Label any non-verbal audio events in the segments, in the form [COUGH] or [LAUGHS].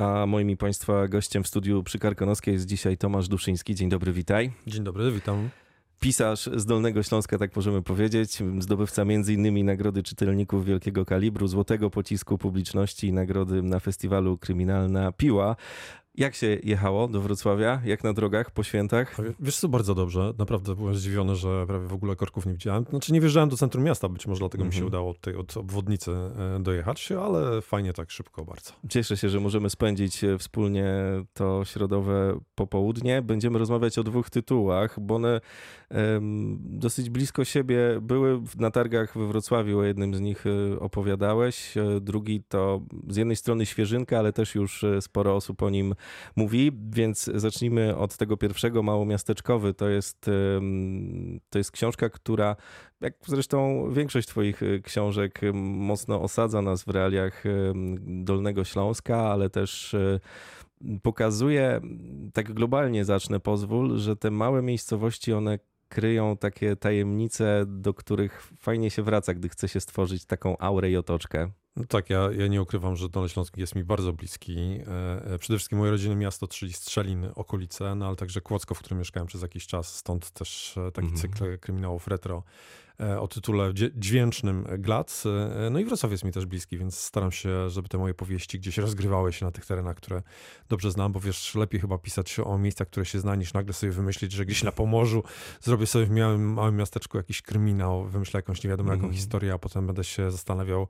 A moim i Państwa gościem w studiu przy Karkonoskiej jest dzisiaj Tomasz Duszyński. Dzień dobry, witaj. Dzień dobry, witam. Pisarz z Dolnego Śląska, tak możemy powiedzieć, zdobywca m.in. Nagrody Czytelników Wielkiego Kalibru, Złotego Pocisku Publiczności i Nagrody na festiwalu Kryminalna Piła. Jak się jechało do Wrocławia? Jak na drogach po świętach? Wiesz co, bardzo dobrze. Naprawdę byłem zdziwiony, że prawie w ogóle korków nie widziałem. Znaczy nie wjeżdżałem do centrum miasta, być może dlatego mi się Mhm. udało tutaj od obwodnicy e, dojechać, ale fajnie tak szybko bardzo. Cieszę się, że możemy spędzić e, wspólnie to środowe popołudnie. Będziemy rozmawiać o dwóch tytułach, bo one em, dosyć blisko siebie były na targach we Wrocławiu. O jednym z nich e, opowiadałeś. Drugi to z jednej strony świeżynka, ale też już sporo osób o nim mówi, więc zacznijmy od tego pierwszego, małomiasteczkowy. To jest, to jest książka, która jak zresztą większość Twoich y, książek y, mocno osadza nas w realiach Dolnego Śląska, ale też y, pokazuje, tak globalnie zacznę, pozwól, że te małe miejscowości, one kryją takie tajemnice, do których fajnie się wraca, gdy chce się stworzyć taką aurę i otoczkę. No tak, ja, ja nie ukrywam, że Dolny Śląsk jest mi bardzo bliski. E, e, Przede wszystkim moje rodzinne miasto, czyli Strzelin, okolice, no ale także Kłodzko, w którym mieszkałem przez jakiś czas. Stąd też e, taki Mhm. cykl kryminałów retro o tytule dźwięcznym Glac. E, No i Wrocław jest mi też bliski, więc staram się, żeby te moje powieści gdzieś rozgrywały się na tych terenach, które dobrze znam, bo wiesz, lepiej chyba pisać o miejscach, które się zna, niż nagle sobie wymyślić, że gdzieś na Pomorzu zrobię sobie w małym, małym miasteczku jakiś kryminał, wymyślę jakąś nie wiadomo jaką Mhm. historię, a potem będę się zastanawiał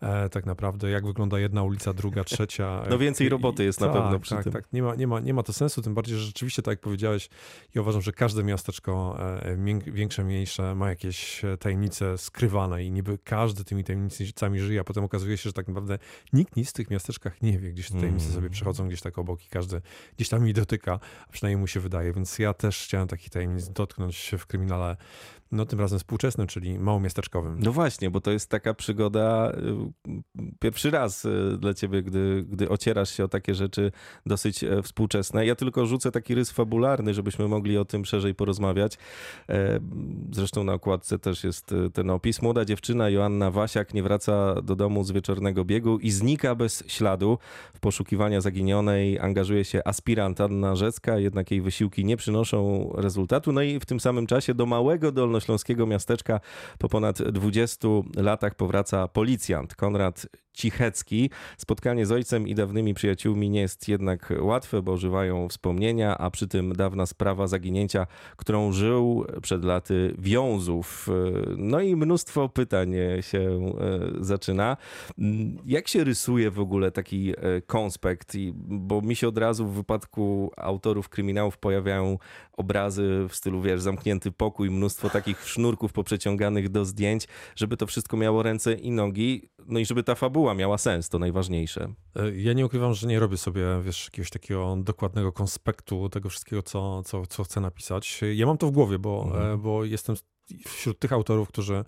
e, tak naprawdę, jak wygląda jedna ulica, druga, [LAUGHS] trzecia. No więcej I- roboty jest na tak, pewno przy tak, tym. Tak, nie ma, nie, ma, nie ma to sensu, tym bardziej, że rzeczywiście, tak jak powiedziałeś, ja uważam, że każde miasteczko, e, większe, mniejsze, ma jakieś e, tajemnice skrywane i niby każdy tymi tajemnicami żyje, a potem okazuje się, że tak naprawdę nikt nic w tych miasteczkach nie wie, gdzieś te tajemnice Mm. sobie przechodzą gdzieś tak obok i każdy gdzieś tam mi dotyka, a przynajmniej mu się wydaje, więc ja też chciałem takich tajemnic dotknąć w kryminale, no tym razem współczesnym, czyli małomiasteczkowym. No właśnie, bo to jest taka przygoda y, pierwszy raz y, dla ciebie, gdy, gdy ocierasz się o takie rzeczy dosyć e, współczesne. Ja tylko rzucę taki rys fabularny, żebyśmy mogli o tym szerzej porozmawiać. E, Zresztą na okładce też jest e, ten opis. Młoda dziewczyna Joanna Wasiak nie wraca do domu z wieczornego biegu i znika bez śladu. W poszukiwania zaginionej angażuje się aspirant Anna Rzecka, jednak jej wysiłki nie przynoszą rezultatu. No i w tym samym czasie do małego dolnośląskiego miasteczka. Po ponad 20 latach powraca policjant Konrad Cichecki. Spotkanie z ojcem i dawnymi przyjaciółmi nie jest jednak łatwe, bo żywają wspomnienia, a przy tym dawna sprawa zaginięcia, którą żył przed laty wiązów. No i mnóstwo pytań się e, zaczyna. Jak się rysuje w ogóle taki e, konspekt? Bo mi się od razu w wypadku autorów kryminałów pojawiają obrazy w stylu, wiesz, zamknięty pokój, mnóstwo takich sznurków poprzeciąganych do zdjęć, żeby to wszystko miało ręce i nogi, no i żeby ta fabuła miała sens, to najważniejsze. E, Ja nie ukrywam, że nie robię sobie, wiesz, jakiegoś takiego dokładnego konspektu tego wszystkiego, co, co, co chcę napisać. Ja mam to w głowie, bo, Mhm. e, bo jestem wśród tych autorów, którzy,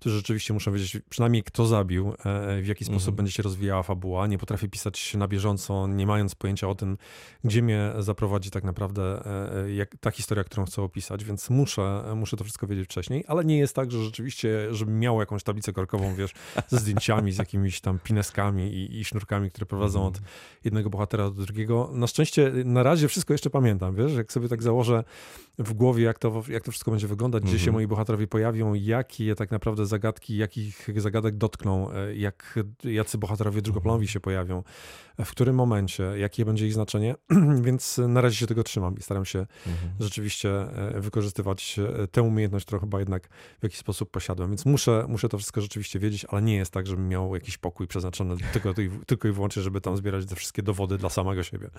którzy rzeczywiście muszą wiedzieć przynajmniej kto zabił, e, w jaki sposób Mhm. będzie się rozwijała fabuła. Nie potrafię pisać na bieżąco, nie mając pojęcia o tym, gdzie mnie zaprowadzi tak naprawdę e, e, jak, ta historia, którą chcę opisać, więc muszę, muszę to wszystko wiedzieć wcześniej, ale nie jest tak, że rzeczywiście, żebym miał jakąś tablicę korkową, wiesz, ze zdjęciami, z jakimiś tam pineskami i, i sznurkami, które prowadzą od jednego bohatera do drugiego. Na szczęście na razie wszystko jeszcze pamiętam, wiesz, jak sobie tak założę w głowie, jak to, jak to wszystko będzie wyglądać, gdzie się Mhm. moi bohaterowie pojawią, jakie tak naprawdę zagadki, jakich zagadek dotkną, e, jak, jacy bohaterowie drugoplanowi się pojawią, e, w którym momencie, jakie będzie ich znaczenie, [CLEARS THROAT] więc na razie się tego trzymam i staram się rzeczywiście e, wykorzystywać e, tę umiejętność, którą chyba jednak w jakiś sposób posiadłem. Więc muszę, muszę to wszystko rzeczywiście wiedzieć, ale nie jest tak, żebym miał jakiś pokój przeznaczony tylko, tylko i wyłącznie, żeby tam zbierać te wszystkie dowody dla samego siebie.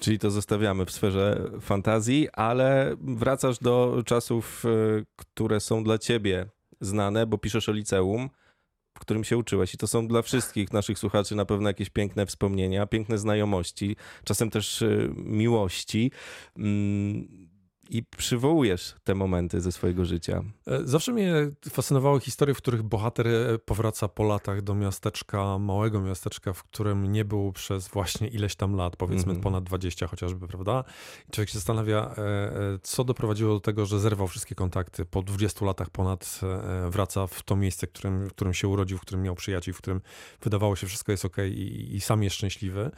Czyli to zostawiamy w sferze fantazji, ale wracasz do czasów, e, które są dla ciebie znane, bo piszesz o liceum, w którym się uczyłeś. I to są dla wszystkich naszych słuchaczy na pewno jakieś piękne wspomnienia, piękne znajomości, czasem też e, miłości. I przywołujesz te momenty ze swojego życia. E, zawsze mnie fascynowały historie, w których bohater e, powraca po latach do miasteczka, małego miasteczka, w którym nie był przez właśnie ileś tam lat, powiedzmy mm -hmm. ponad 20 chociażby, prawda? I człowiek się zastanawia, co doprowadziło do tego, że zerwał wszystkie kontakty. Po 20 latach ponad wraca w to miejsce, w którym, w którym się urodził, w którym miał przyjaciół, w którym wydawało się wszystko jest ok i, i sam jest szczęśliwy.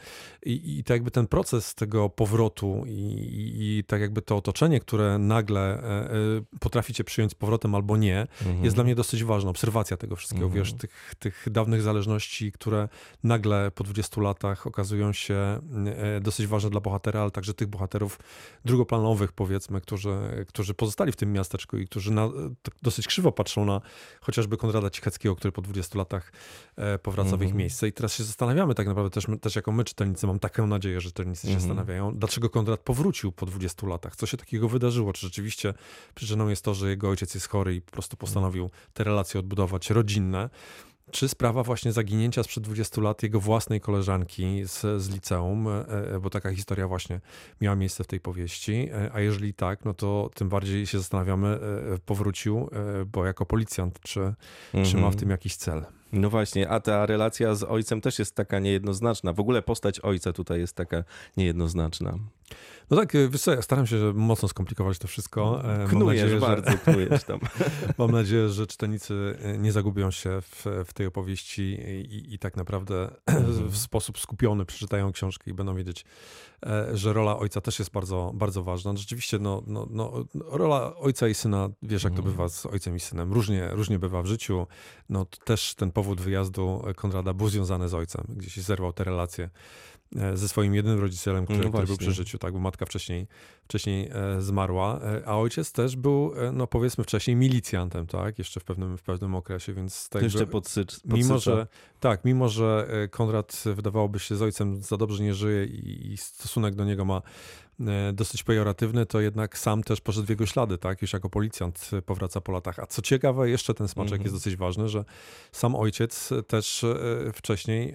I, I tak jakby ten proces tego powrotu i, i, i tak jakby to otoczenie, które nagle e, e, potrafi cię przyjąć z powrotem albo nie, mhm. jest dla mnie dosyć ważna. Obserwacja tego wszystkiego, mhm. wiesz, tych, tych dawnych zależności, które nagle po 20 latach okazują się e, dosyć ważne dla bohatera, ale także tych bohaterów drugoplanowych, powiedzmy, którzy, którzy pozostali w tym miasteczku i którzy na, dosyć krzywo patrzą na chociażby Konrada Cicheckiego, który po 20 latach powraca mhm. w ich mhm. miejsce. I teraz się zastanawiamy tak naprawdę też, też jako my czytelnicy, mam taką nadzieję, że czytelnicy się mhm. zastanawiają, dlaczego Konrad powrócił po 20 latach, co się takiego wydarzyło, czy rzeczywiście przyczyną jest to, że jego ojciec jest chory i po prostu postanowił te relacje odbudować rodzinne, czy sprawa właśnie zaginięcia sprzed 20 lat jego własnej koleżanki z, z liceum, e, e, bo taka historia właśnie miała miejsce w tej powieści, e, a jeżeli tak, no to tym bardziej się zastanawiamy, powrócił, bo jako policjant, czy, mhm. czy ma w mhm. tym jakiś cel. No właśnie, a ta relacja z ojcem też jest taka niejednoznaczna. W ogóle postać ojca tutaj jest taka niejednoznaczna. No tak, wiesz co, ja staram się mocno skomplikować to wszystko. Knujesz nadzieję, bardzo, że... knujesz tam. [LAUGHS] Mam nadzieję, że czytelnicy nie zagubią się w, w tej opowieści i, i, tak naprawdę w sposób skupiony przeczytają książkę i będą wiedzieć, e, że rola ojca też jest bardzo, bardzo ważna. Rzeczywiście, no, no, no, rola ojca i syna, wiesz jak to bywa z ojcem i synem, różnie, różnie bywa w życiu. No też ten powód wyjazdu Konrada był związany z ojcem, gdzieś zerwał te relacje E, ze swoim jednym rodzicielem, który, no który był przy życiu, tak, bo matka wcześniej, wcześniej e, zmarła, e, a ojciec też był, no powiedzmy wcześniej, milicjantem, tak, jeszcze w pewnym, w pewnym okresie, więc... Tak jeszcze podsycz, Mimo, że, tak, mimo, że Konrad wydawałoby się z ojcem za dobrze nie żyje i, i stosunek do niego ma E, dosyć pejoratywny, to jednak sam też poszedł w jego ślady, tak? Już jako policjant powraca po latach. A co ciekawe, jeszcze ten smaczek -hmm. jest dosyć ważny, że sam ojciec też e, wcześniej e,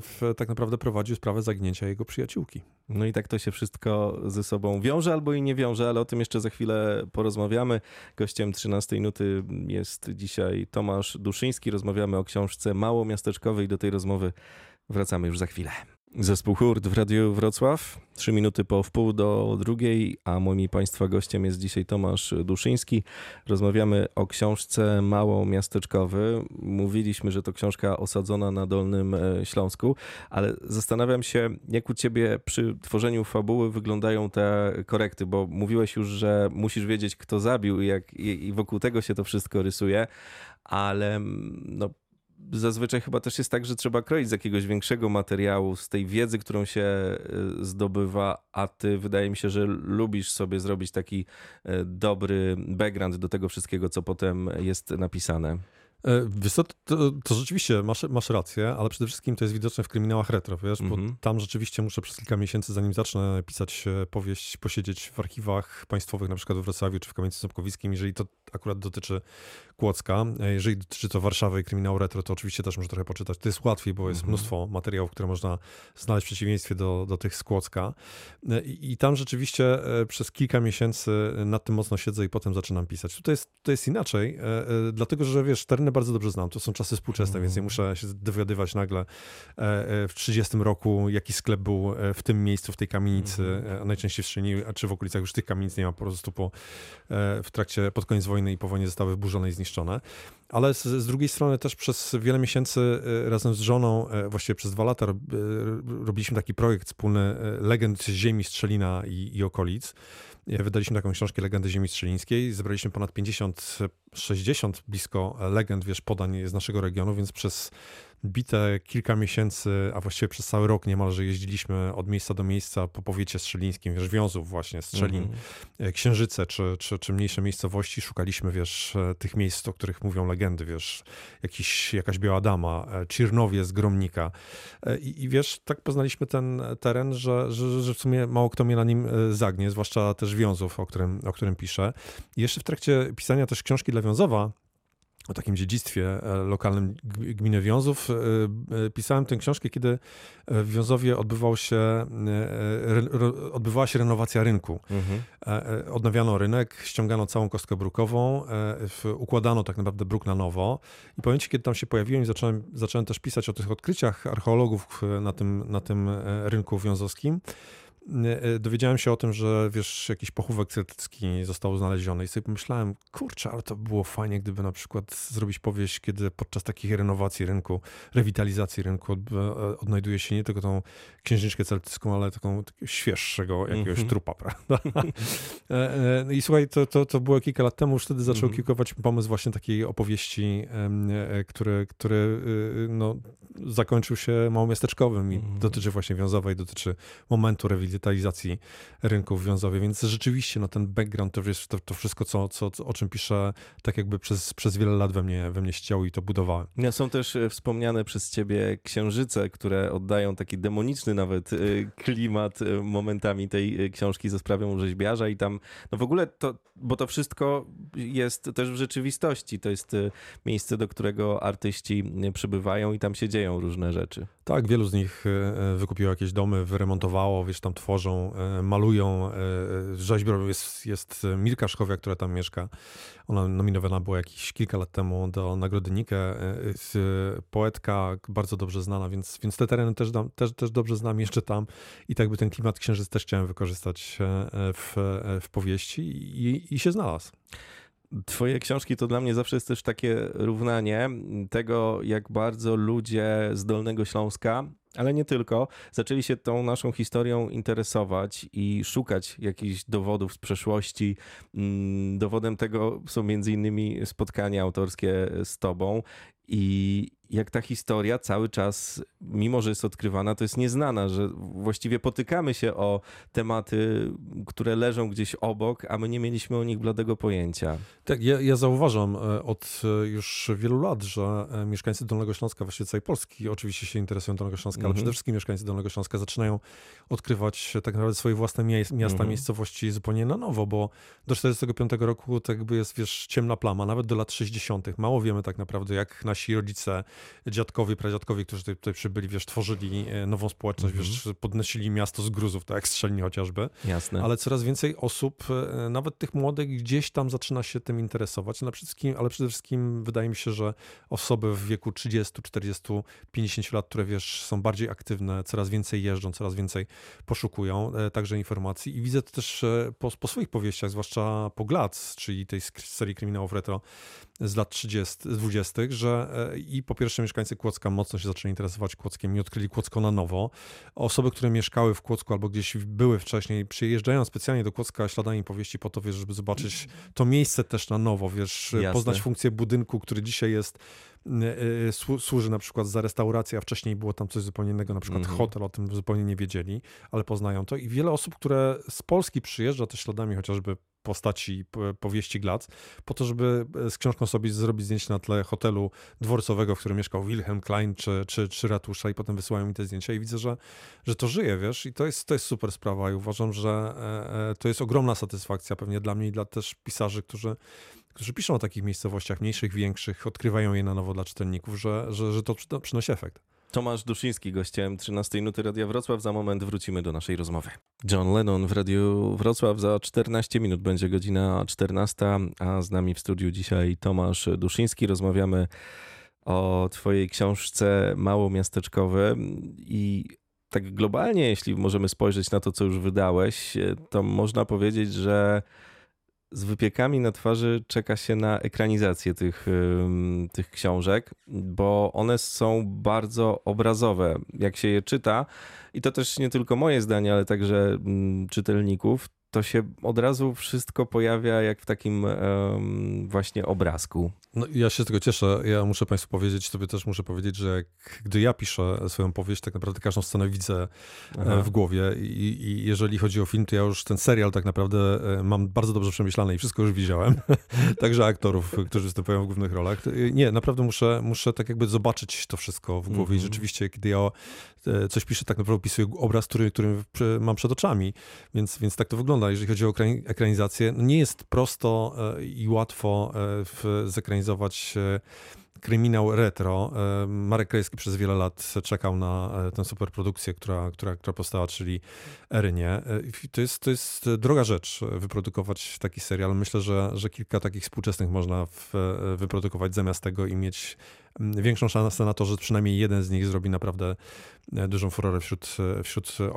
w, tak naprawdę prowadził sprawę zaginięcia jego przyjaciółki. No i tak to się wszystko ze sobą wiąże albo i nie wiąże, ale o tym jeszcze za chwilę porozmawiamy. Gościem 13 minuty jest dzisiaj Tomasz Duszyński. Rozmawiamy o książce Mało Miasteczkowej. Do tej rozmowy wracamy już za chwilę. Zespół Hurt w Radiu Wrocław. Trzy minuty po wpół do drugiej, a moim Państwa gościem jest dzisiaj Tomasz Duszyński. Rozmawiamy o książce Mało Miasteczkowy. Mówiliśmy, że to książka osadzona na Dolnym e, Śląsku, ale zastanawiam się, jak u Ciebie przy tworzeniu fabuły wyglądają te korekty, bo mówiłeś już, że musisz wiedzieć, kto zabił i, jak, i, i wokół tego się to wszystko rysuje, ale mm, no, zazwyczaj chyba też jest tak, że trzeba kroić z jakiegoś większego materiału, z tej wiedzy, którą się e, zdobywa, a ty wydaje mi się, że lubisz sobie zrobić taki e, dobry background do tego wszystkiego, co potem jest napisane. E, wiesz to, to, rzeczywiście masz, masz rację, ale przede wszystkim to jest widoczne w kryminałach retro, wiesz, mm -hmm. bo mhm. tam rzeczywiście muszę przez kilka miesięcy, zanim zacznę pisać powieść, posiedzieć w archiwach państwowych, na przykład w Wrocławiu czy w Kamieńcu Sobkowickim, jeżeli to akurat dotyczy Kłodzka. E, jeżeli dotyczy to Warszawy i kryminału retro, to oczywiście też może trochę poczytać. To jest łatwiej, bo jest mhm. mnóstwo materiałów, które można znaleźć w przeciwieństwie do, do tych z Kłodzka. E, I, I, tam rzeczywiście e, przez kilka miesięcy nad tym mocno siedzę i potem zaczynam pisać. Tutaj jest, tutaj jest inaczej, dlatego że wiesz, tereny bardzo dobrze znam. To są czasy współczesne, mhm. więc nie muszę się dowiadywać nagle w 30 roku, jaki sklep był w tym miejscu, w tej kamienicy, mhm. najczęściej w Szyni, a czy w okolicach już tych kamienic nie ma po prostu po, w trakcie, pod koniec wojny i po wojnie zostały wyburzone i zniszczone zniszczone. Ale z, z, drugiej strony też przez wiele miesięcy e, razem z żoną, e, właściwie przez dwa lata, robiliśmy taki projekt wspólny e, legend ziemi Strzelina i, i okolic. Wydaliśmy taką książkę Legendy Ziemi Strzelińskiej. Zebraliśmy ponad 50, 60 blisko legend, wiesz, podań z naszego regionu, więc przez bite kilka miesięcy, a właściwie przez cały rok niemalże jeździliśmy od miejsca do miejsca po powiecie strzelińskim, wiesz, wiązów właśnie, Strzelin, mm. Księżyce czy, czy, czy mniejsze miejscowości. Szukaliśmy, wiesz, e, tych miejsc, o których mówią legendy, wiesz, jakiś, jakaś Biała Dama, Czirnowie z Gromnika. I, I, wiesz, tak poznaliśmy ten teren, że, że, że w sumie mało kto mnie na nim zagnie, zwłaszcza też wiązów, o którym, o którym piszę. I jeszcze w trakcie pisania też książki dla Wiązowa o takim dziedzictwie e, lokalnym gminy Wiązów. E, e, pisałem tę książkę, kiedy w Wiązowie odbywał się, odbywała się renowacja rynku. Mhm. Odnawiano rynek, ściągano całą kostkę brukową, układano tak naprawdę bruk na nowo. I pamiętam, kiedy tam się pojawiłem i zacząłem, zacząłem też pisać o tych odkryciach archeologów na tym, na tym rynku wiązowskim, dowiedziałem się o tym, że wiesz, jakiś pochówek celtycki został znaleziony i sobie pomyślałem, kurczę, ale to było fajnie, gdyby na przykład zrobić powieść, kiedy podczas takich renowacji rynku, rewitalizacji rynku e, odnajduje się nie tylko tą księżniczkę celtycką, ale taką świeższego jakiegoś mm -hmm. trupa, prawda? [LAUGHS] I słuchaj, to, to, to było kilka lat temu, już wtedy zaczął mm -hmm. kiełkować pomysł właśnie takiej opowieści, który, który no, zakończył się małomiasteczkowym i mm -hmm. dotyczy właśnie wiązowej, dotyczy momentu rewitalizacji digitalizacji rynków wiązowych, więc rzeczywiście no, ten background to jest to, to wszystko, co, co, o czym piszę, tak jakby przez, przez wiele lat we mnie, we mnie ścięło i to budowałem. No, są też e, wspomniane przez ciebie księżyce, które oddają taki demoniczny nawet e, klimat e, momentami tej książki ze sprawą rzeźbiarza i tam, no w ogóle to, bo to wszystko jest też w rzeczywistości, to jest miejsce, do którego artyści przybywają i tam się dzieją różne rzeczy. Tak, wielu z nich wykupiło jakieś domy, wyremontowało, wiesz, tam tworzą, e, malują. E, rzeźbią jest, jest Mirka Szkowia, która tam mieszka. Ona nominowana była jakieś kilka lat temu do Nagrody Nike. E, poetka bardzo dobrze znana, więc, więc te tereny też, też, też dobrze znam jeszcze tam. I tak by ten klimat księżyc też chciałem wykorzystać w, w powieści i, i się znalazł. Twoje książki to dla mnie zawsze jest też takie równanie tego, jak bardzo ludzie z Dolnego Śląska ale nie tylko, zaczęli się tą naszą historią interesować i szukać jakichś dowodów z przeszłości. Mm, dowodem tego są między innymi spotkania autorskie z tobą i jak ta historia cały czas, mimo że jest odkrywana, to jest nieznana, że właściwie potykamy się o tematy, które leżą gdzieś obok, a my nie mieliśmy o nich bladego pojęcia. Tak, ja, ja zauważam e, od e, już wielu lat, że e, mieszkańcy Dolnego Śląska, właściwie całej Polski, oczywiście się interesują Dolnego Śląska, ale mhm. przede wszystkim mieszkańcy Dolnego Śląska zaczynają odkrywać tak naprawdę swoje własne miasta, mhm. miejscowości zupełnie na nowo, bo do 45 roku tak jakby jest, wiesz, ciemna plama, nawet do lat 60. Mało wiemy tak naprawdę, jak nasi rodzice dziadkowie, pradziadkowie, którzy tutaj, tutaj przybyli, wiesz, tworzyli e, nową społeczność, mm -hmm. wiesz, podnosili miasto z gruzów, tak jak strzelni chociażby. Jasne. Ale coraz więcej osób, e, nawet tych młodych, gdzieś tam zaczyna się tym interesować, ale przede wszystkim, ale przede wszystkim wydaje mi się, że osoby w wieku 30, 40, 50 lat, które, wiesz, są bardziej aktywne, coraz więcej jeżdżą, coraz więcej poszukują e, także informacji i widzę to też po, po swoich powieściach, zwłaszcza po Glac, czyli tej serii kryminałów retro z lat 30, 20., że i po pierwsze mieszkańcy Kłodzka mocno się zaczęli interesować Kłodzkiem i odkryli Kłodzko na nowo. Osoby, które mieszkały w Kłodzku albo gdzieś były wcześniej, przyjeżdżają specjalnie do Kłodzka śladami powieści po to, wiesz, żeby zobaczyć to miejsce też na nowo, wiesz, Jasne. poznać funkcję budynku, który dzisiaj jest służy na przykład za restaurację, a wcześniej było tam coś zupełnie innego, na przykład -hmm. hotel, o tym zupełnie nie wiedzieli, ale poznają to. I wiele osób, które z Polski przyjeżdża też śladami chociażby postaci powieści Glac, po to, żeby e, z książką sobie zrobić zdjęcie na tle hotelu dworcowego, w którym mieszkał Wilhelm Klein czy, czy, czy Ratusza i potem wysyłają mi te zdjęcia i widzę, że, że to żyje, wiesz, i to jest, to jest super sprawa i uważam, że e, e, to jest ogromna satysfakcja pewnie dla mnie i dla też pisarzy, którzy którzy piszą o takich miejscowościach mniejszych, większych, odkrywają je na nowo dla czytelników, że, że, że to przynosi efekt. Tomasz Duszyński, gościem 13 minuty Radia Wrocław. Za moment wrócimy do naszej rozmowy. John Lennon w Radiu Wrocław za 14 minut będzie godzina 14, a z nami w studiu dzisiaj Tomasz Duszyński. Rozmawiamy o twojej książce Mało Miasteczkowe i tak globalnie, jeśli możemy spojrzeć na to, co już wydałeś, to można powiedzieć, że z wypiekami na twarzy czeka się na ekranizację tych, tych książek, bo one są bardzo obrazowe. Jak się je czyta, i to też nie tylko moje zdanie, ale także czytelników, to się od razu wszystko pojawia jak w takim um, właśnie obrazku. No, ja się z tego cieszę. Ja muszę Państwu powiedzieć, Tobie też muszę powiedzieć, że jak, gdy ja piszę swoją powieść, tak naprawdę każdą scenę widzę e, Aha. w głowie. I, I, jeżeli chodzi o film, to ja już ten serial tak naprawdę e, mam bardzo dobrze przemyślany i wszystko już widziałem. [LAUGHS] Także aktorów, którzy występują w głównych rolach. E, nie, naprawdę muszę, muszę tak jakby zobaczyć to wszystko w głowie. Mm -hmm. I mhm. rzeczywiście, kiedy ja coś piszę, tak naprawdę opisuję obraz, który, który mam przed oczami. Więc, więc tak to wygląda wygląda, jeżeli chodzi o ekranizację. No nie jest prosto i łatwo zekranizować kryminał retro. E, Marek Krajewski przez wiele lat czekał na e, tę superprodukcję, która, która, która powstała, czyli Erynie. E, to jest, to jest droga rzecz wyprodukować taki serial. Myślę, że, że kilka takich współczesnych można w, wyprodukować zamiast tego i mieć większą szansę na to, że przynajmniej jeden z nich zrobi naprawdę e, dużą furorę wśród, e, wśród e,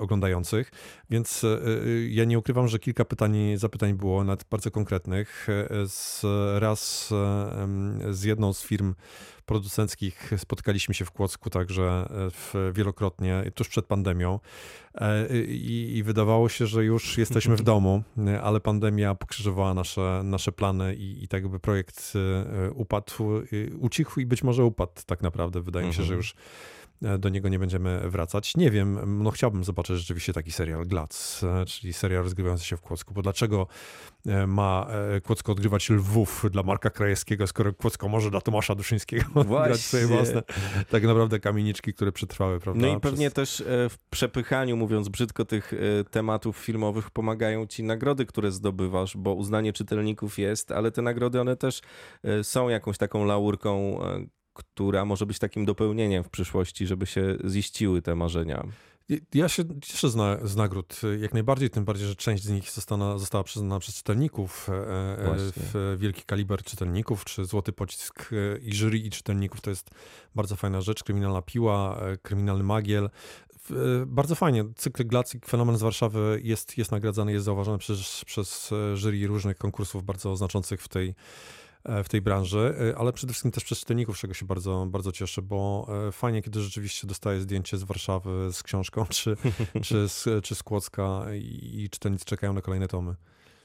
oglądających. Więc ja nie ukrywam, że kilka pytań, zapytań było, nawet bardzo konkretnych. Z, raz z jedną z firm producenckich spotkaliśmy się w Kłodzku także wielokrotnie, tuż przed pandemią i, i, wydawało się, że już jesteśmy w [LAUGHS] domu, ale pandemia pokrzyżowała nasze, nasze plany i, i tak jakby projekt upadł, ucichł i być może upadł tak naprawdę. Wydaje mi się, że mhm. już e, do niego nie będziemy wracać. Nie wiem, no chciałbym zobaczyć rzeczywiście taki serial Glac, e, czyli serial rozgrywający się w Kłodzku, bo dlaczego e, ma Kłodzko odgrywać Lwów dla Marka Krajewskiego, skoro Kłodzko może dla Tomasza Duszyńskiego [LAUGHS] odgrywać swoje własne tak naprawdę kamieniczki, które przetrwały, prawda? No i pewnie Przez... też w przepychaniu, mówiąc brzydko, tych tematów filmowych pomagają ci nagrody, które zdobywasz, bo uznanie czytelników jest, ale te nagrody, one też są jakąś taką laurką która może być takim dopełnieniem w przyszłości, żeby się ziściły te marzenia. Ja się cieszę z, z nagród jak najbardziej, tym bardziej, że część z nich została, została przyznana przez czytelników, e, e, w wielki kaliber czytelników, czy złoty pocisk e, i jury i czytelników. To jest bardzo fajna rzecz. Kryminalna piła, kryminalny magiel. Bardzo fajnie. Cykl Glacyk, fenomen z Warszawy jest, jest nagradzany, jest zauważany przez, przez jury różnych konkursów bardzo znaczących w tej E, w tej branży, e, ale przede wszystkim też przez czytelników, czego się bardzo, bardzo cieszę, bo e, fajnie, kiedy rzeczywiście dostaję zdjęcie z Warszawy z książką, czy, [LAUGHS] czy, z, czy z Kłodzka i czytelnicy czekają na kolejne tomy.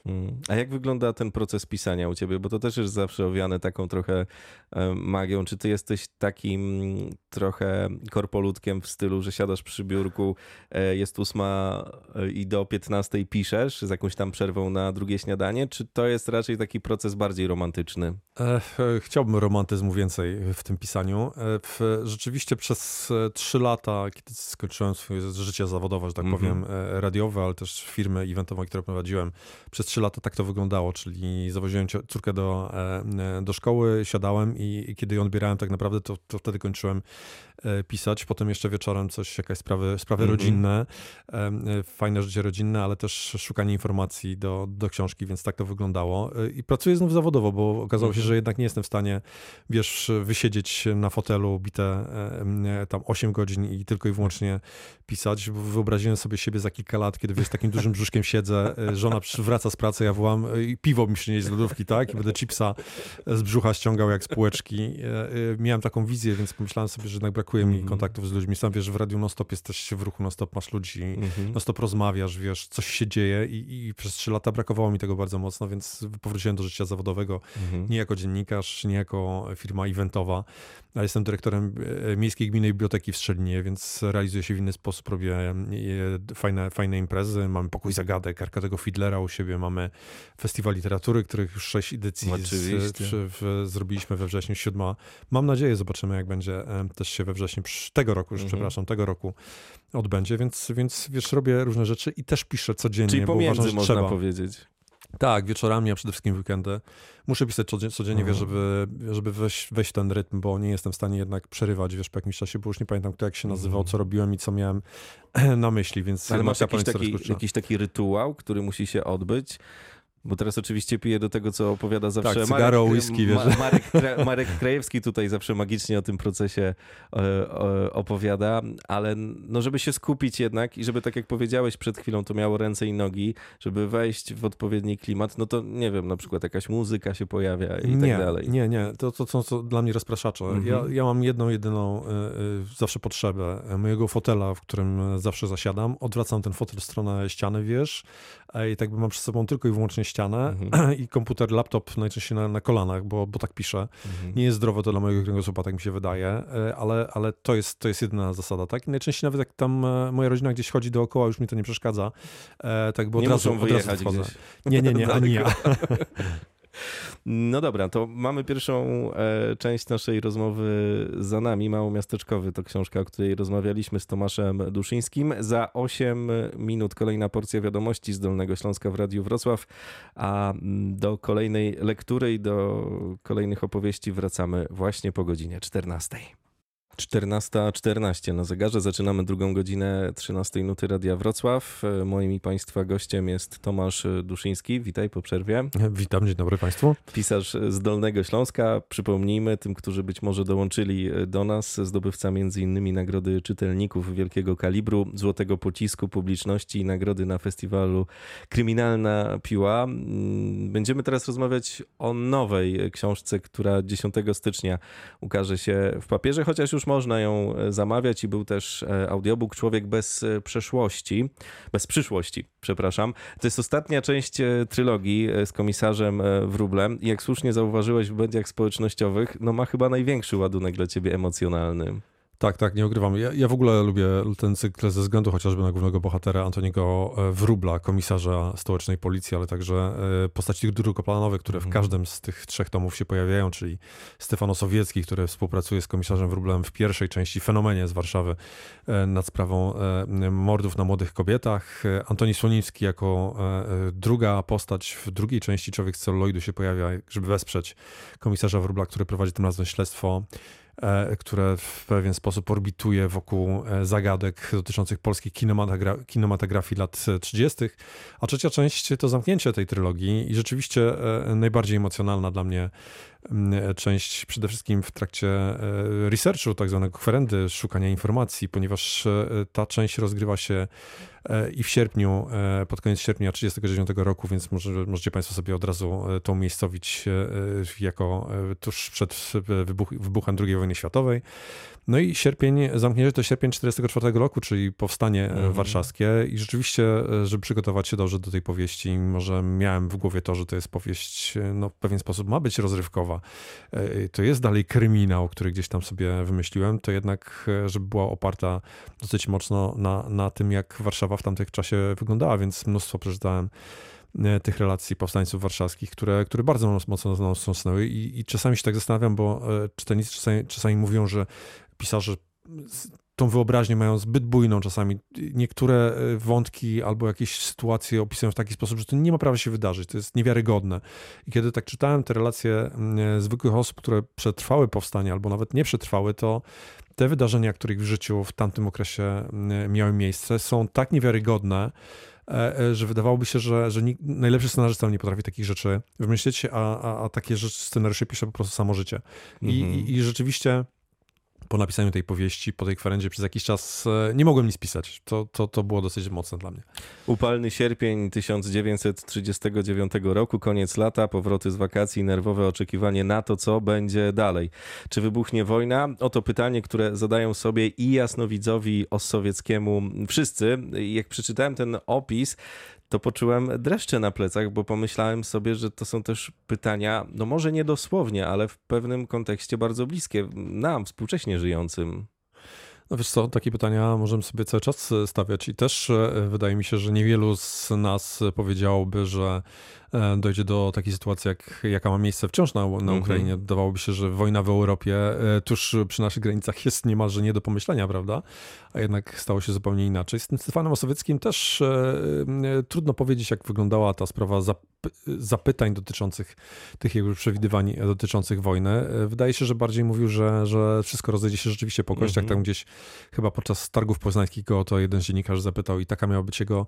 Mm. A jak wygląda ten proces pisania u ciebie? Bo to też jest zawsze owiane taką trochę e, magią. Czy ty jesteś takim trochę korpolutkiem w stylu, że siadasz przy biurku, e, jest ósma e, i do 15 piszesz z jakąś tam przerwą na drugie śniadanie? Czy to jest raczej taki proces bardziej romantyczny? Chciałbym romantyzmu więcej w tym pisaniu. Rzeczywiście przez trzy lata, kiedy skończyłem swoje życie zawodowe, że tak mm -hmm. powiem, radiowe, ale też firmy eventowe, które prowadziłem, przez trzy lata tak to wyglądało, czyli zawoziłem córkę do, e, do szkoły, siadałem i, i kiedy ją odbierałem tak naprawdę, to, to wtedy kończyłem e, pisać. Potem jeszcze wieczorem coś, jakieś sprawy, sprawy mm -hmm. rodzinne, e, fajne życie rodzinne, ale też szukanie informacji do, do książki, więc tak to wyglądało. I pracuję znów zawodowo, bo okazało się, mhm. że jednak nie jestem w stanie, wiesz, wysiedzieć na fotelu bite tam 8 godzin i tylko i wyłącznie pisać. Wyobraziłem sobie siebie za kilka lat, kiedy wiesz, takim dużym brzuszkiem siedzę, żona wraca z pracy, ja wołam i piwo mi przynieść z lodówki, tak? I będę chipsa z brzucha ściągał jak z półeczki. E, e, miałem taką wizję, więc pomyślałem sobie, że jednak brakuje mi mm kontaktów z ludźmi. Sam wiesz, w radiu non-stop jesteś w ruchu, non-stop masz ludzi, mm -hmm. non-stop rozmawiasz, wiesz, coś się dzieje i, i, przez trzy lata brakowało mi tego bardzo mocno, więc powróciłem do życia zawodowego, mm -hmm. nie jako dziennikarz, nie jako firma eventowa, ale jestem dyrektorem e, Miejskiej Gminy Biblioteki w Strzelinie, więc realizuję się w inny sposób, robię fajne, fajne imprezy, mamy pokój zagadek, Arkadego Fidlera u siebie, mamy Festiwal Literatury, których już sześć edycji z, w, zrobiliśmy we wrześniu, siódma. Mam nadzieję, zobaczymy jak będzie też się we wrześniu, tego roku już, mhm. przepraszam, tego roku odbędzie, więc, więc wiesz, robię różne rzeczy i też piszę codziennie, Czyli bo uważam, że można trzeba. powiedzieć. Tak, wieczorami, a przede wszystkim weekendy. Muszę pisać codziennie, wiesz, mhm. żeby, żeby wejść, wejść w ten rytm, bo nie jestem w stanie jednak przerywać, wiesz, po jakimś czasie, bo już nie pamiętam, kto jak się nazywał, co robiłem i co miałem [CLEARS THROAT] na myśli, więc... Ale masz jakiś taki, jakiś taki rytuał, który musi się odbyć, bo teraz oczywiście piję do tego, co opowiada zawsze tak, cygaro, Marek, [LAUGHS] whisky, wiesz. Ma, Marek, Marek Krajewski tutaj zawsze magicznie o tym procesie e, opowiada, ale no, żeby się skupić jednak i żeby tak jak powiedziałeś przed chwilą, to miało ręce i nogi, żeby wejść w odpowiedni klimat, no to nie wiem, na przykład jakaś muzyka się pojawia i nie, tak dalej. Nie, nie, to, to są to dla mnie rozpraszacze. Mhm. Ja, ja mam jedną, jedyną y, y, zawsze potrzebę mojego fotela, w którym zawsze zasiadam, odwracam ten fotel w stronę ściany, wiesz, i tak by mam przed sobą tylko i wyłącznie ścianę mhm. [CLEARS THROAT] i komputer, laptop najczęściej na, na kolanach, bo, bo tak piszę. Mhm. Nie jest zdrowe to dla mojego kręgosłupa, tak mi się wydaje, e, ale, ale to, jest, to jest jedyna zasada, tak? I najczęściej nawet jak tam e, moja rodzina gdzieś chodzi dookoła, już mi to nie przeszkadza, e, tak bo nie od razu, od razu wchodzę. Gdzieś. Nie, nie, nie, ani [LAUGHS] ja. [LAUGHS] No dobra, to mamy pierwszą e, część naszej rozmowy za nami. Mało miasteczkowy to książka, o której rozmawialiśmy z Tomaszem Duszyńskim. Za 8 minut kolejna porcja wiadomości z Dolnego Śląska w Radiu Wrocław, a do kolejnej lektury i do kolejnych opowieści wracamy właśnie po godzinie 14. 14.14 na zegarze. Zaczynamy drugą godzinę 13 nuty Radia Wrocław. Moim i Państwa gościem jest Tomasz Duszyński. Witaj po przerwie. Witam, dzień dobry Państwu. Pisarz z Dolnego Śląska. Przypomnijmy tym, którzy być może dołączyli do nas, zdobywca m.in. Nagrody Czytelników Wielkiego Kalibru, Złotego Pocisku Publiczności i Nagrody na festiwalu Kryminalna Piła. Będziemy teraz rozmawiać o nowej książce, która 10 stycznia ukaże się w papierze, chociaż już można ją e, zamawiać i był też e, audiobook Człowiek bez e, przeszłości, bez przyszłości, przepraszam. To jest ostatnia część trylogii z komisarzem Wróblem i jak słusznie zauważyłeś w mediach społecznościowych, no ma chyba największy ładunek dla ciebie emocjonalny. Tak, tak, nie ukrywam. Ja, ja, w ogóle lubię ten cykl ze względu chociażby na głównego bohatera Antoniego e, Wróbla, komisarza stołecznej policji, ale także e, postaci drugoplanowych, które w mhm. każdym z tych trzech tomów się pojawiają, czyli Stefano Sowiecki, który współpracuje z komisarzem Wróblem w pierwszej części Fenomenie z Warszawy e, nad sprawą mordów na młodych kobietach. Antoni Słonimski jako druga postać w drugiej części Człowiek z celuloidu się pojawia, żeby wesprzeć komisarza Wróbla, który prowadzi tym razem śledztwo które w pewien sposób orbituje wokół e, zagadek dotyczących polskiej kinematogra- kinematografii lat 30. A trzecia część to zamknięcie tej trylogii i rzeczywiście e, najbardziej emocjonalna dla mnie część przede wszystkim w trakcie researchu, tak zwanego kwerendy, szukania informacji, ponieważ ta część rozgrywa się E, i w sierpniu, e, pod koniec sierpnia 1939 roku, więc może, możecie Państwo sobie od razu e, tą miejscowić jako tuż przed wybuch, wybuchem II wojny światowej. No i sierpień, zamknięcie to sierpień 1944 roku, czyli powstanie mhm. warszawskie i rzeczywiście, żeby przygotować się dobrze do tej powieści, mimo że miałem w głowie to, że to jest powieść, no w pewien sposób ma być rozrywkowa, to jest dalej kryminał, który gdzieś tam sobie wymyśliłem, to jednak, żeby była oparta dosyć mocno na, na tym, jak Warszawa w tamtych czasie wyglądała, więc mnóstwo przeczytałem e, tych relacji powstańców warszawskich, które, które bardzo mocno wstrząsnęły I, i czasami się tak zastanawiam, bo e, czytelnicy czasami, czasami mówią, że pisarze tą wyobraźnię mają zbyt bujną czasami. Niektóre e, wątki albo jakieś sytuacje opisują w taki sposób, że to nie ma prawa się wydarzyć, to jest niewiarygodne. I kiedy tak czytałem te relacje zwykłych osób, które przetrwały powstanie albo nawet nie przetrwały, to te wydarzenia, których w życiu w tamtym okresie mm, miały miejsce, są tak niewiarygodne, e, e, że wydawałoby się, że, że najlepszy scenarzysta nie potrafi takich rzeczy wymyślić, a, a, a takie rzeczy scenariusze pisze po prostu samo życie. I, mhm. i, i rzeczywiście po napisaniu tej powieści, po tej kwerendzie przez jakiś czas e, nie mogłem nic pisać. To, to, to było dosyć mocne dla mnie. Upalny sierpień 1939 roku, koniec lata, powroty z wakacji, nerwowe oczekiwanie na to, co będzie dalej. Czy wybuchnie wojna? Oto pytanie, które zadają sobie i jasnowidzowi Ossowieckiemu wszyscy. Jak przeczytałem ten opis, to poczułem dreszcze na plecach, bo pomyślałem sobie, że to są też pytania, no może nie dosłownie, ale w pewnym kontekście bardzo bliskie nam, współcześnie żyjącym. No wiesz co, takie pytania możemy sobie cały czas stawiać i też e, wydaje mi się, że niewielu z nas powiedziałoby, że E, dojdzie do takiej sytuacji, jak, jaka ma miejsce wciąż na, na mhm. Ukrainie. -hmm. Dawałoby się, że wojna w Europie e, tuż przy naszych granicach jest niemalże nie do pomyślenia, prawda? A jednak stało się zupełnie inaczej. Z tym Stefanem Osowieckim też e, trudno powiedzieć, jak wyglądała ta sprawa zap zapytań dotyczących tych jego przewidywań dotyczących wojny. Wydaje się, że bardziej mówił, że, że wszystko rozejdzie się rzeczywiście po kościach. -hmm. Tam gdzieś chyba podczas targów poznańskich go to jeden dziennikarz zapytał i taka miała być jego,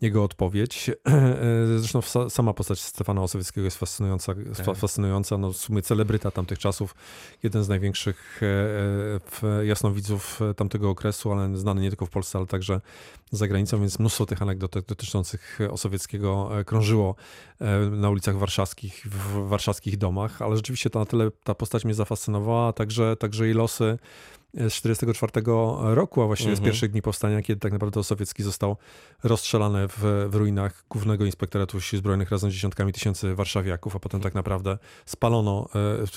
jego odpowiedź. [CLEARS THROAT] Zresztą sama postać Stefana Osowieckiego jest fascynująca, tak. fascynująca no w sumie celebryta tamtych czasów, jeden z największych e, e, jasnowidzów e, tamtego okresu, ale znany nie tylko w Polsce, ale także za granicą, więc mnóstwo tych anegdotek dotyczących Osowieckiego krążyło na ulicach warszawskich, w warszawskich domach, ale rzeczywiście ta, na tyle ta postać mnie zafascynowała, także, także jej losy z 1944 roku, a właściwie mhm. z pierwszych dni powstania, kiedy tak naprawdę Sowiecki został rozstrzelany w, w ruinach Głównego Inspektoratu Sił Zbrojnych razem z dziesiątkami tysięcy warszawiaków, a potem tak naprawdę spalono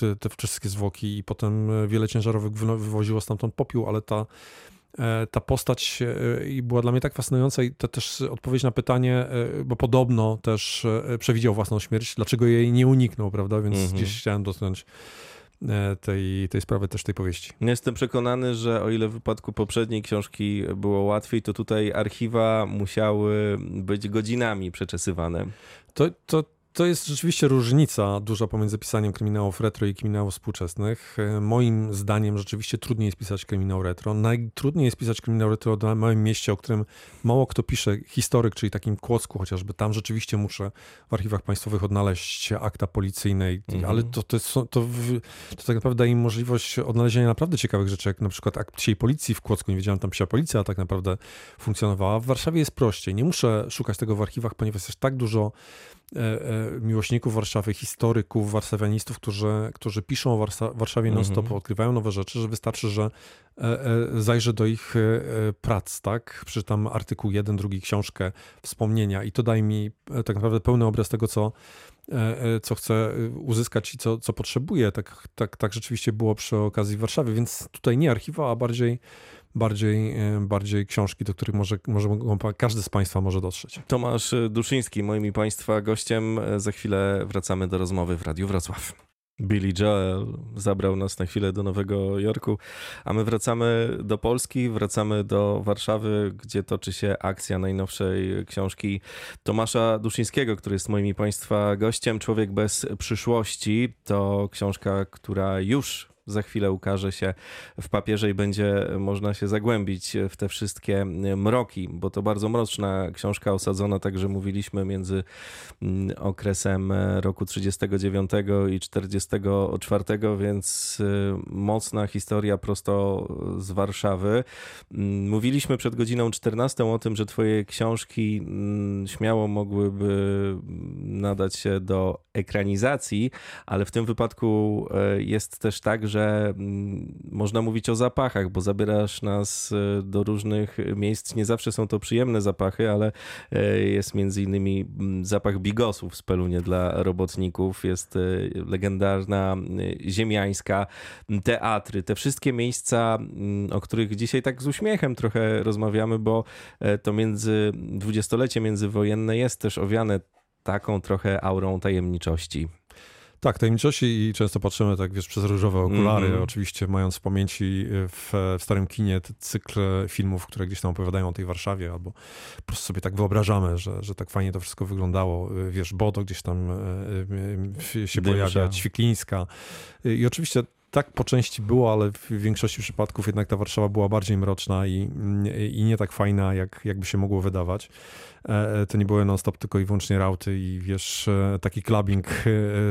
e, te, wszystkie zwłoki i potem wiele ciężarowych wywoziło stamtąd popiół, ale ta ta postać i była dla mnie tak fascynująca i to też odpowiedź na pytanie, bo podobno też przewidział własną śmierć, dlaczego jej nie uniknął, prawda? Więc mhm. gdzieś chciałem dotknąć E, tej, tej sprawy, też tej powieści. Jestem przekonany, że o ile w wypadku poprzedniej książki było łatwiej, to tutaj archiwa musiały być godzinami przeczesywane. To, to, to jest rzeczywiście różnica duża pomiędzy pisaniem kryminałów retro i kryminałów współczesnych. Moim zdaniem rzeczywiście trudniej jest pisać kryminał retro. Najtrudniej jest pisać kryminał retro na małym mieście, o którym mało kto pisze, historyk, czyli takim Kłodzku chociażby. Tam rzeczywiście muszę w archiwach państwowych odnaleźć akta policyjnej, mhm. ale to, to, to, to, to tak naprawdę daje im możliwość odnalezienia naprawdę ciekawych rzeczy, jak na przykład akt psiej policji w Kłodzku. Nie wiedziałem, tam psia policja a tak naprawdę funkcjonowała. W Warszawie jest prościej. Nie muszę szukać tego w archiwach, ponieważ jest tak dużo miłośników Warszawy, historyków, warszawianistów, którzy, którzy piszą o Warszawie non-stop, mhm. odkrywają nowe rzeczy, że wystarczy, że e, zajrzę do ich prac, tak? Przeczytam artykuł jeden, drugi, książkę, wspomnienia i to daje mi tak naprawdę pełny obraz tego, co, co chcę uzyskać i co, co potrzebuję. Tak, tak, tak rzeczywiście było przy okazji Warszawy, więc tutaj nie archiwa, a bardziej bardziej, e, bardziej książki, do których może, może każdy z Państwa może dotrzeć. Tomasz Duszyński, moim Państwa gościem. Za chwilę wracamy do rozmowy w Radiu Wrocław. Billy Joel zabrał nas na chwilę do Nowego Jorku, a my wracamy do Polski, wracamy do Warszawy, gdzie toczy się akcja najnowszej książki Tomasza Duszyńskiego, który jest moim Państwa gościem. Człowiek bez przyszłości to książka, która już za chwilę ukaże się w papierze i będzie można się zagłębić w te wszystkie mroki, bo to bardzo mroczna książka osadzona, także mówiliśmy między mm, okresem roku 39 i 44, więc y, mocna historia prosto z Warszawy. Mm, mówiliśmy przed godziną 14 o tym, że twoje książki mm, śmiało mogłyby nadać się do ekranizacji, ale w tym wypadku y, jest też tak, że mm, można mówić o zapachach, bo zabierasz nas e, do różnych miejsc. Nie zawsze są to przyjemne zapachy, ale e, jest między innymi mm, zapach bigosów z Pelunie dla robotników, jest e, legendarna ziemiańska, teatry, te wszystkie miejsca, mm, o których dzisiaj tak z uśmiechem trochę rozmawiamy, bo to między dwudziestolecie międzywojenne jest też owiane taką trochę aurą tajemniczości. Tak, tajemniczości i często patrzymy tak, wiesz, przez różowe okulary, mm -hmm. oczywiście mając w pamięci y, w, w starym kinie cykl filmów, które gdzieś tam opowiadają o tej Warszawie, albo po prostu sobie tak wyobrażamy, że, że tak fajnie to wszystko wyglądało. Y, wiesz, Bodo gdzieś tam y, się pojawia, Ćwiklińska. I oczywiście tak po części było, ale w większości przypadków jednak ta Warszawa była bardziej mroczna i, i nie tak fajna, jak, jakby się mogło wydawać. E, e, to nie były non-stop tylko i wyłącznie rauty i wiesz, e, taki clubbing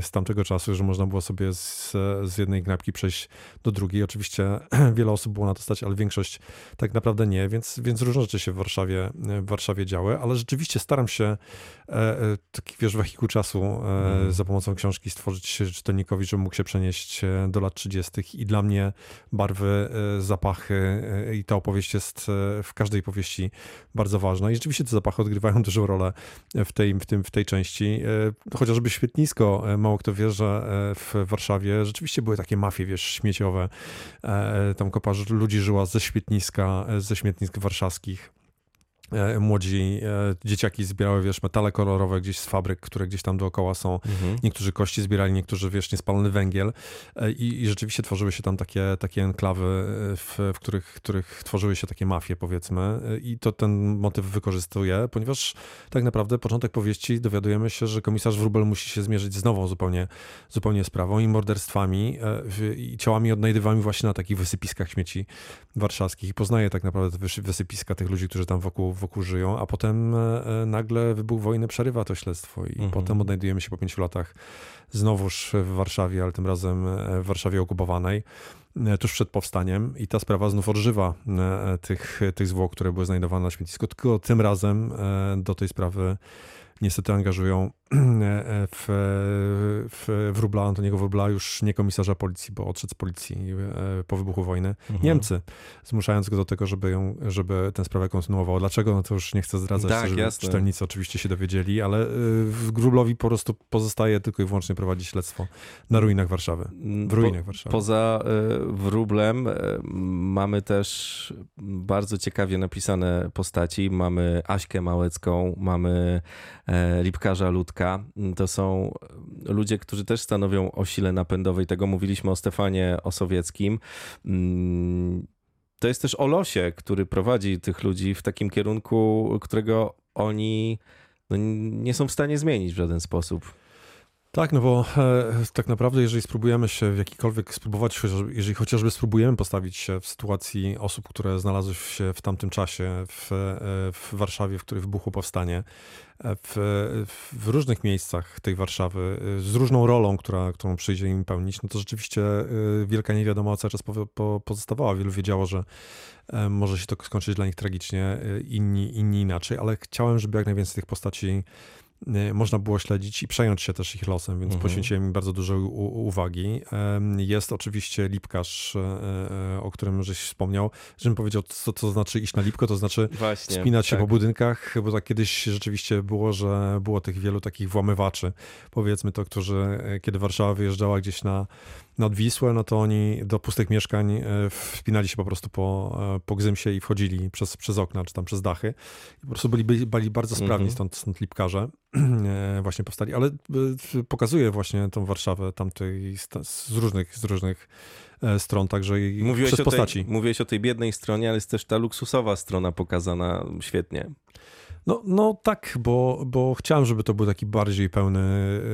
z tamtego czasu, że można było sobie z, z jednej knajpki przejść do drugiej. Oczywiście [CLEARS THROAT] wiele osób było na to stać, ale większość tak naprawdę nie, więc, więc różne rzeczy się w Warszawie, w Warszawie działy, ale rzeczywiście staram się taki, wiesz, wehikuł czasu mm. za pomocą książki stworzyć czytelnikowi, żeby mógł się przenieść do lat 30. i dla mnie barwy, zapachy i ta opowieść jest w każdej powieści bardzo ważna i rzeczywiście te zapachy odgrywają odgrywają dużą rolę w tej, w tym, w tej części. E, chociażby świetnisko, e, mało kto wie, że e, w Warszawie rzeczywiście były takie mafie, wiesz, śmieciowe. Tam kopa ludzi żyła ze świetniska, ze śmietnisk warszawskich. E, młodzi e, dzieciaki zbierały, wiesz, metale kolorowe gdzieś z fabryk, które gdzieś tam dookoła są. Mhm. Niektórzy kości zbierali, niektórzy, wiesz, niespalony węgiel e, i, i rzeczywiście tworzyły się tam takie, takie enklawy, w, w których, których tworzyły się takie mafie, powiedzmy i to ten motyw wykorzystuje, ponieważ tak naprawdę początek powieści dowiadujemy się, że komisarz Wróbel musi się zmierzyć z nową zupełnie, zupełnie sprawą i morderstwami i ciałami odnajdywanymi właśnie na takich wysypiskach śmieci warszawskich i poznaje tak naprawdę wysypiska tych ludzi, którzy tam wokół wokół żyją, a potem e, e, nagle wybuch wojny przerywa to śledztwo i mhm. potem odnajdujemy się po pięciu latach znowuż w Warszawie, ale tym razem e, w Warszawie okupowanej tuż przed powstaniem i ta sprawa znów odżywa tych, tych zwłok, które były znajdowane na śmietnisku, tylko tym razem do tej sprawy niestety angażują [CLEARS THROAT] w, w wróbla Antoniego Wróbla już nie komisarza policji, bo odszedł z policji po wybuchu wojny. Mhm. Niemcy, zmuszając go do tego, żeby, ją, żeby tę sprawę kontynuował. Dlaczego? No to już nie chcę zdradzać, tak, żeby jasne. czytelnicy oczywiście się dowiedzieli, ale w Grublowi po prostu pozostaje tylko i wyłącznie prowadzić śledztwo na ruinach Warszawy. W ruinach po, Warszawy. Poza wróblem mamy też bardzo ciekawie napisane postaci. Mamy Aśkę Małecką, mamy e, Lipkarza Ludka. To są ludzie, którzy też stanowią o sile napędowej. Tego mówiliśmy o Stefanie Osowieckim. Mm, to jest też o losie, który prowadzi tych ludzi w takim kierunku, którego oni no, nie są w stanie zmienić w żaden sposób. Tak, no bo e, tak naprawdę, jeżeli spróbujemy się w jakikolwiek spróbować, jeżeli chociażby spróbujemy postawić się w sytuacji osób, które znalazły się w tamtym czasie w, e, w Warszawie, w której wybuchło powstanie, e, w, w, różnych miejscach tej Warszawy, e, z różną rolą, która, którą przyjdzie im pełnić, no to rzeczywiście wielka niewiadoma cały czas po, po, pozostawała. Wielu wiedziało, że może się to skończyć dla nich tragicznie, inni, inni inaczej, ale chciałem, żeby jak najwięcej tych postaci można było śledzić i przejąć się też ich losem, więc mhm. poświęciłem im bardzo dużo uwagi. Jest oczywiście lipkarz, e, e, o którym żeś wspomniał, żebym powiedział, co to znaczy iść na lipko, to znaczy Właśnie, wspinać się tak. po budynkach, bo tak kiedyś rzeczywiście było, że było tych wielu takich włamywaczy, powiedzmy to, którzy e, kiedy Warszawa wyjeżdżała gdzieś na nad Wisłę, no to oni do pustych mieszkań e, wspinali się po prostu po, e, po Gzymsie i wchodzili przez, przez okna, czy tam przez dachy. I po prostu byli, byli, byli bardzo sprawni, -hmm. stąd, stąd lipkarze [CLEARS THROAT] e, właśnie powstali. Ale pokazuje właśnie tą Warszawę tamtej z różnych, z różnych stron, także mówiłeś przez postaci. Tej, mówiłeś o tej biednej stronie, ale jest też ta luksusowa strona pokazana świetnie. No, no tak, bo, bo chciałem, żeby to był taki bardziej pełny,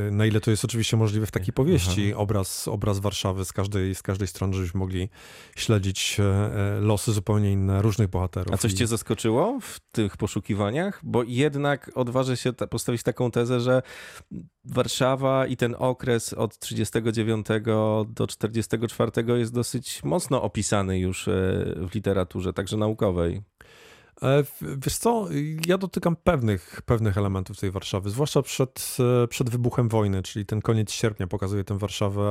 y, na ile to jest oczywiście możliwe w takiej powieści, obraz, obraz Warszawy z każdej, z każdej strony, żebyśmy mogli śledzić e, e, losy zupełnie inne różnych bohaterów. A coś cię zaskoczyło w tych poszukiwaniach? Bo jednak odważę się postawić taką tezę, że Warszawa i ten okres od 39 do 44 jest dosyć mocno opisany już e, w literaturze, także naukowej. E, wiesz co, ja dotykam pewnych, pewnych elementów tej Warszawy, zwłaszcza przed, e, przed wybuchem wojny, czyli ten koniec sierpnia pokazuje tę Warszawę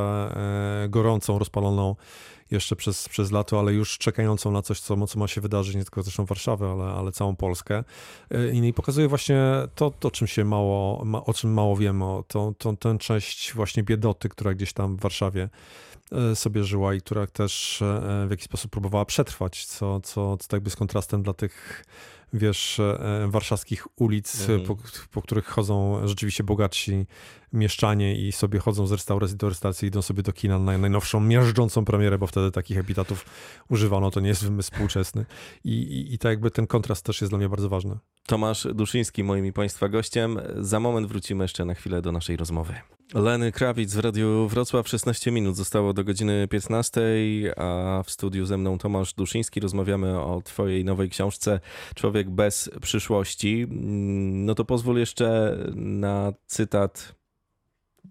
e, gorącą, rozpaloną jeszcze przez, przez lato, ale już czekającą na coś, co, co ma się wydarzyć, nie tylko zresztą Warszawę, ale, ale całą Polskę. I pokazuje właśnie to, to czym się mało, o czym mało wiemy, o tą, tą, tę część właśnie biedoty, która gdzieś tam w Warszawie sobie żyła i która też e, w jakiś sposób próbowała przetrwać, co, co, co tak by z kontrastem dla tych, wiesz, e, warszawskich ulic, mhm. po, po, których chodzą rzeczywiście bogatsi mieszczanie i sobie chodzą z restauracji do restauracji, idą sobie do kina na najnowszą, miażdżącą premierę, bo wtedy takich epitatów używano, to nie jest wymysł współczesny. I, i, i tak jakby ten kontrast też jest dla mnie bardzo ważny. Tomasz Duszyński, moim i Państwa gościem. Za moment wrócimy jeszcze na chwilę do naszej rozmowy. Leny Krawic w Radiu Wrocław, 16 minut zostało do godziny 15, a w studiu ze mną Tomasz Duszyński. Rozmawiamy o twojej nowej książce Człowiek bez przyszłości. No to pozwól jeszcze na cytat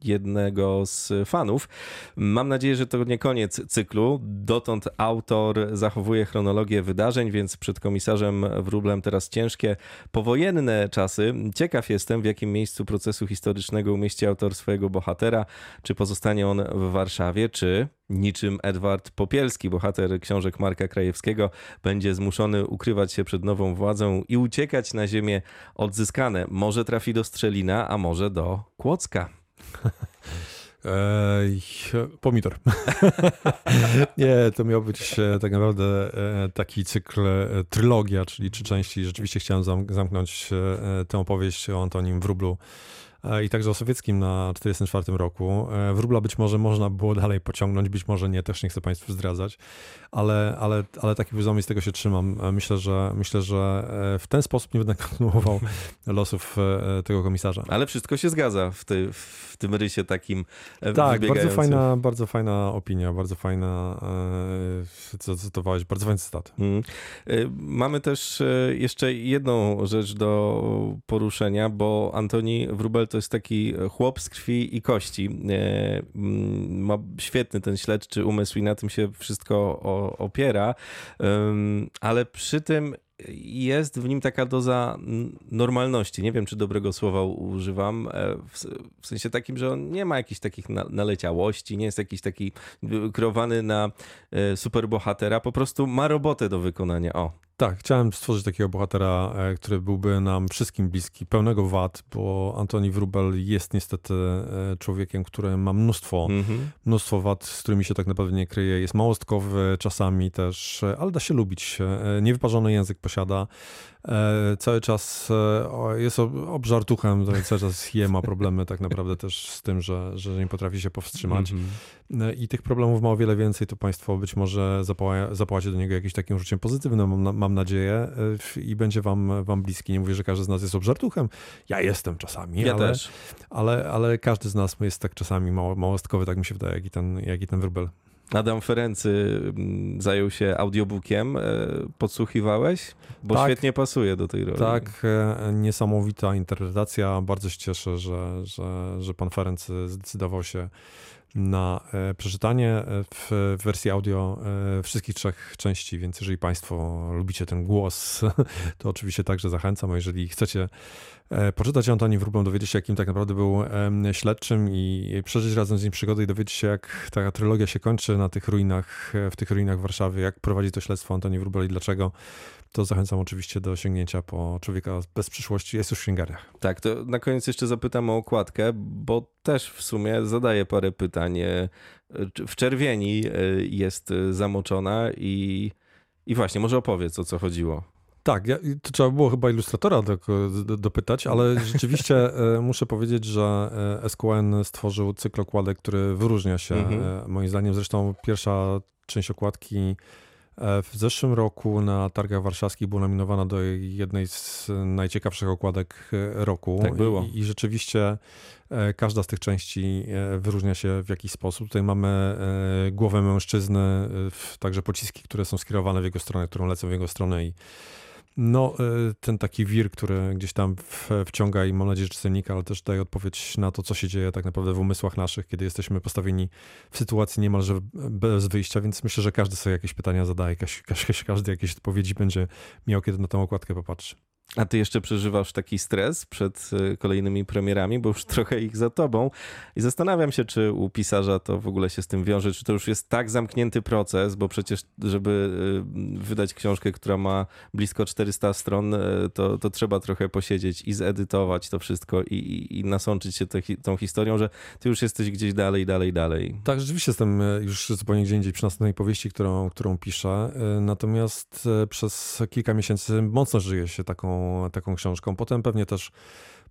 jednego z fanów. Mam nadzieję, że to nie koniec cyklu. Dotąd autor zachowuje chronologię wydarzeń, więc przed komisarzem Wróblem teraz ciężkie powojenne czasy. Ciekaw jestem, w jakim miejscu procesu historycznego umieści autor swojego bohatera. Czy pozostanie on w Warszawie, czy niczym Edward Popielski, bohater książek Marka Krajewskiego, będzie zmuszony ukrywać się przed nową władzą i uciekać na ziemię odzyskane. Może trafi do Strzelina, a może do Kłodzka. [LAUGHS] pomidor. [LAUGHS] nie, to miał być e, tak naprawdę e, taki cykl e, trylogia, czyli trzy części. Rzeczywiście chciałem zamknąć tę opowieść o Antonim Wróblu i także o sowieckim na 1944 roku. E, Wróbla być może można było dalej pociągnąć, być może nie, też nie chcę Państwu zdradzać, ale, ale, ale taki był z tego się trzymam. E, myślę, że myślę, że w ten sposób nie będę kontynuował [LAUGHS] losów tego komisarza. Ale wszystko się zgadza w, ty, w tym rysie takim Tak, bardzo fajna, bardzo fajna opinia, bardzo fajna, co cytowałeś, bardzo fajny cytat. Hmm. Mamy też jeszcze jedną rzecz do poruszenia, bo Antoni Wróbel to jest taki chłop z krwi i kości. E, mm, ma świetny ten śledczy umysł i na tym się wszystko opiera, ale przy tym jest w nim taka doza normalności. Nie wiem, czy dobrego słowa używam, e, w, sensie takim, że on nie ma jakichś takich naleciałości, nie jest jakiś taki kreowany na e, superbohatera, po prostu ma robotę do wykonania. O, tak, chciałem stworzyć takiego bohatera, e, który byłby nam wszystkim bliski, pełnego wad, bo Antoni Wrubel jest niestety e, człowiekiem, który ma mnóstwo, mm -hmm. mnóstwo wad, z którymi się tak naprawdę nie kryje. Jest małostkowy czasami też, e, ale da się lubić. Niewyparzony język posiada. Cały czas jest obżartuchem, cały czas je ma problemy tak naprawdę też z tym, że, że nie potrafi się powstrzymać. Mm -hmm. I tych problemów ma o wiele więcej, to państwo być może zapłaci do niego jakimś takim uczuciem pozytywnym. Mam, mam nadzieję, y, i będzie wam, wam bliski. Nie mówię, że każdy z nas jest obżartuchem. Ja jestem czasami, ja ale, też. Ale, ale każdy z nas jest tak czasami mało, małostkowy, tak mi się wydaje, jak i ten, jak i ten wróbel. Adam Ferency mm, zajął się audiobookiem. E, podsłuchiwałeś? Bo tak, świetnie pasuje do tej roli. Tak, e, niesamowita interpretacja. Bardzo się cieszę, że, że, że pan Ferency zdecydował się na e, przeczytanie e, w wersji audio e, wszystkich trzech części, więc jeżeli Państwo lubicie ten głos, [LAUGHS] to oczywiście także zachęcam, a jeżeli chcecie poczytać Antoni Wróblą, dowiedzieć się, jakim tak naprawdę był śledczym i przeżyć razem z nim przygody i dowiedzieć się, jak ta trylogia się kończy na tych ruinach, w tych ruinach Warszawy, jak prowadzi to śledztwo Antoni Wróbel i dlaczego, to zachęcam oczywiście do sięgnięcia po Człowieka bez przyszłości. Jest już w księgarniach. Tak, to na koniec jeszcze zapytam o okładkę, bo też w sumie zadaję parę pytań. E, w czerwieni e, jest zamoczona i, i właśnie, może opowiedz o co chodziło. Tak, ja, to trzeba było chyba ilustratora do, do, dopytać, ale [LAUGHS] rzeczywiście e, muszę powiedzieć, że SQN stworzył cykl okładek, który wyróżnia się mhm. moim zdaniem. Zresztą pierwsza część okładki w zeszłym roku na targach warszawskich była nominowana do jednej z najciekawszych okładek e, roku. Tak było. I, I, rzeczywiście e, każda z tych części wyróżnia się w jakiś sposób. Tutaj mamy głowę mężczyzny, także pociski, które są skierowane w jego stronę, którą lecą w jego stronę i no, e, ten taki wir, który gdzieś tam wciąga i mam nadzieję, że czytelnika, ale też daje odpowiedź na to, co się dzieje tak naprawdę w umysłach naszych, kiedy jesteśmy postawieni w sytuacji niemalże bez wyjścia, więc myślę, że każdy sobie jakieś pytania zadaje, każdy, każdy jakieś odpowiedzi będzie miał, kiedy na tę okładkę popatrzy. A ty jeszcze przeżywasz taki stres przed e, kolejnymi premierami, bo już trochę ich za tobą. I zastanawiam się, czy u pisarza to w ogóle się z tym wiąże, czy to już jest tak zamknięty proces, bo przecież, żeby e, wydać książkę, która ma blisko 400 stron, e, to, to trzeba trochę posiedzieć i zedytować to wszystko i, i, i nasączyć się te, tą historią, że ty już jesteś gdzieś dalej, dalej, dalej. Tak, rzeczywiście jestem już zupełnie gdzie indziej przy następnej powieści, którą, którą piszę. Natomiast przez kilka miesięcy mocno żyje się taką taką, książką. Potem pewnie też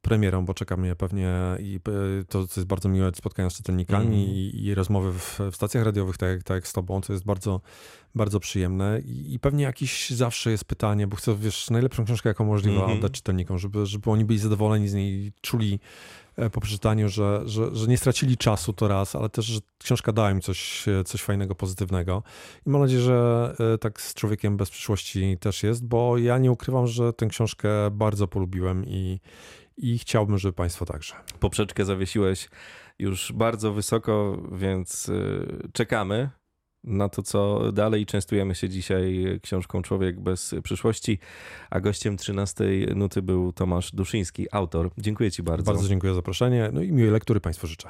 premierą, bo czeka mnie pewnie i e, to, co jest bardzo miłe, spotkania z czytelnikami mm. i, i, rozmowy w, w, stacjach radiowych, tak, tak jak z tobą, to jest bardzo, bardzo przyjemne I, i, pewnie jakiś zawsze jest pytanie, bo chcę, wiesz, najlepszą książkę, jaką możliwe mm -hmm. oddać czytelnikom, żeby, żeby oni byli zadowoleni z niej, czuli po przeczytaniu, że, że, że nie stracili czasu to raz, ale też, że książka dała im coś, e, coś fajnego, pozytywnego. I mam nadzieję, że tak z Człowiekiem bez przyszłości też jest, bo ja nie ukrywam, że tę książkę bardzo polubiłem i, i chciałbym, żeby Państwo także. Poprzeczkę zawiesiłeś już bardzo wysoko, więc czekamy na to, co dalej. Częstujemy się dzisiaj książką Człowiek bez przyszłości, a gościem 13 nuty był Tomasz Duszyński, autor. Dziękuję Ci bardzo. Bardzo dziękuję za zaproszenie, no i miłej lektury Państwu życzę.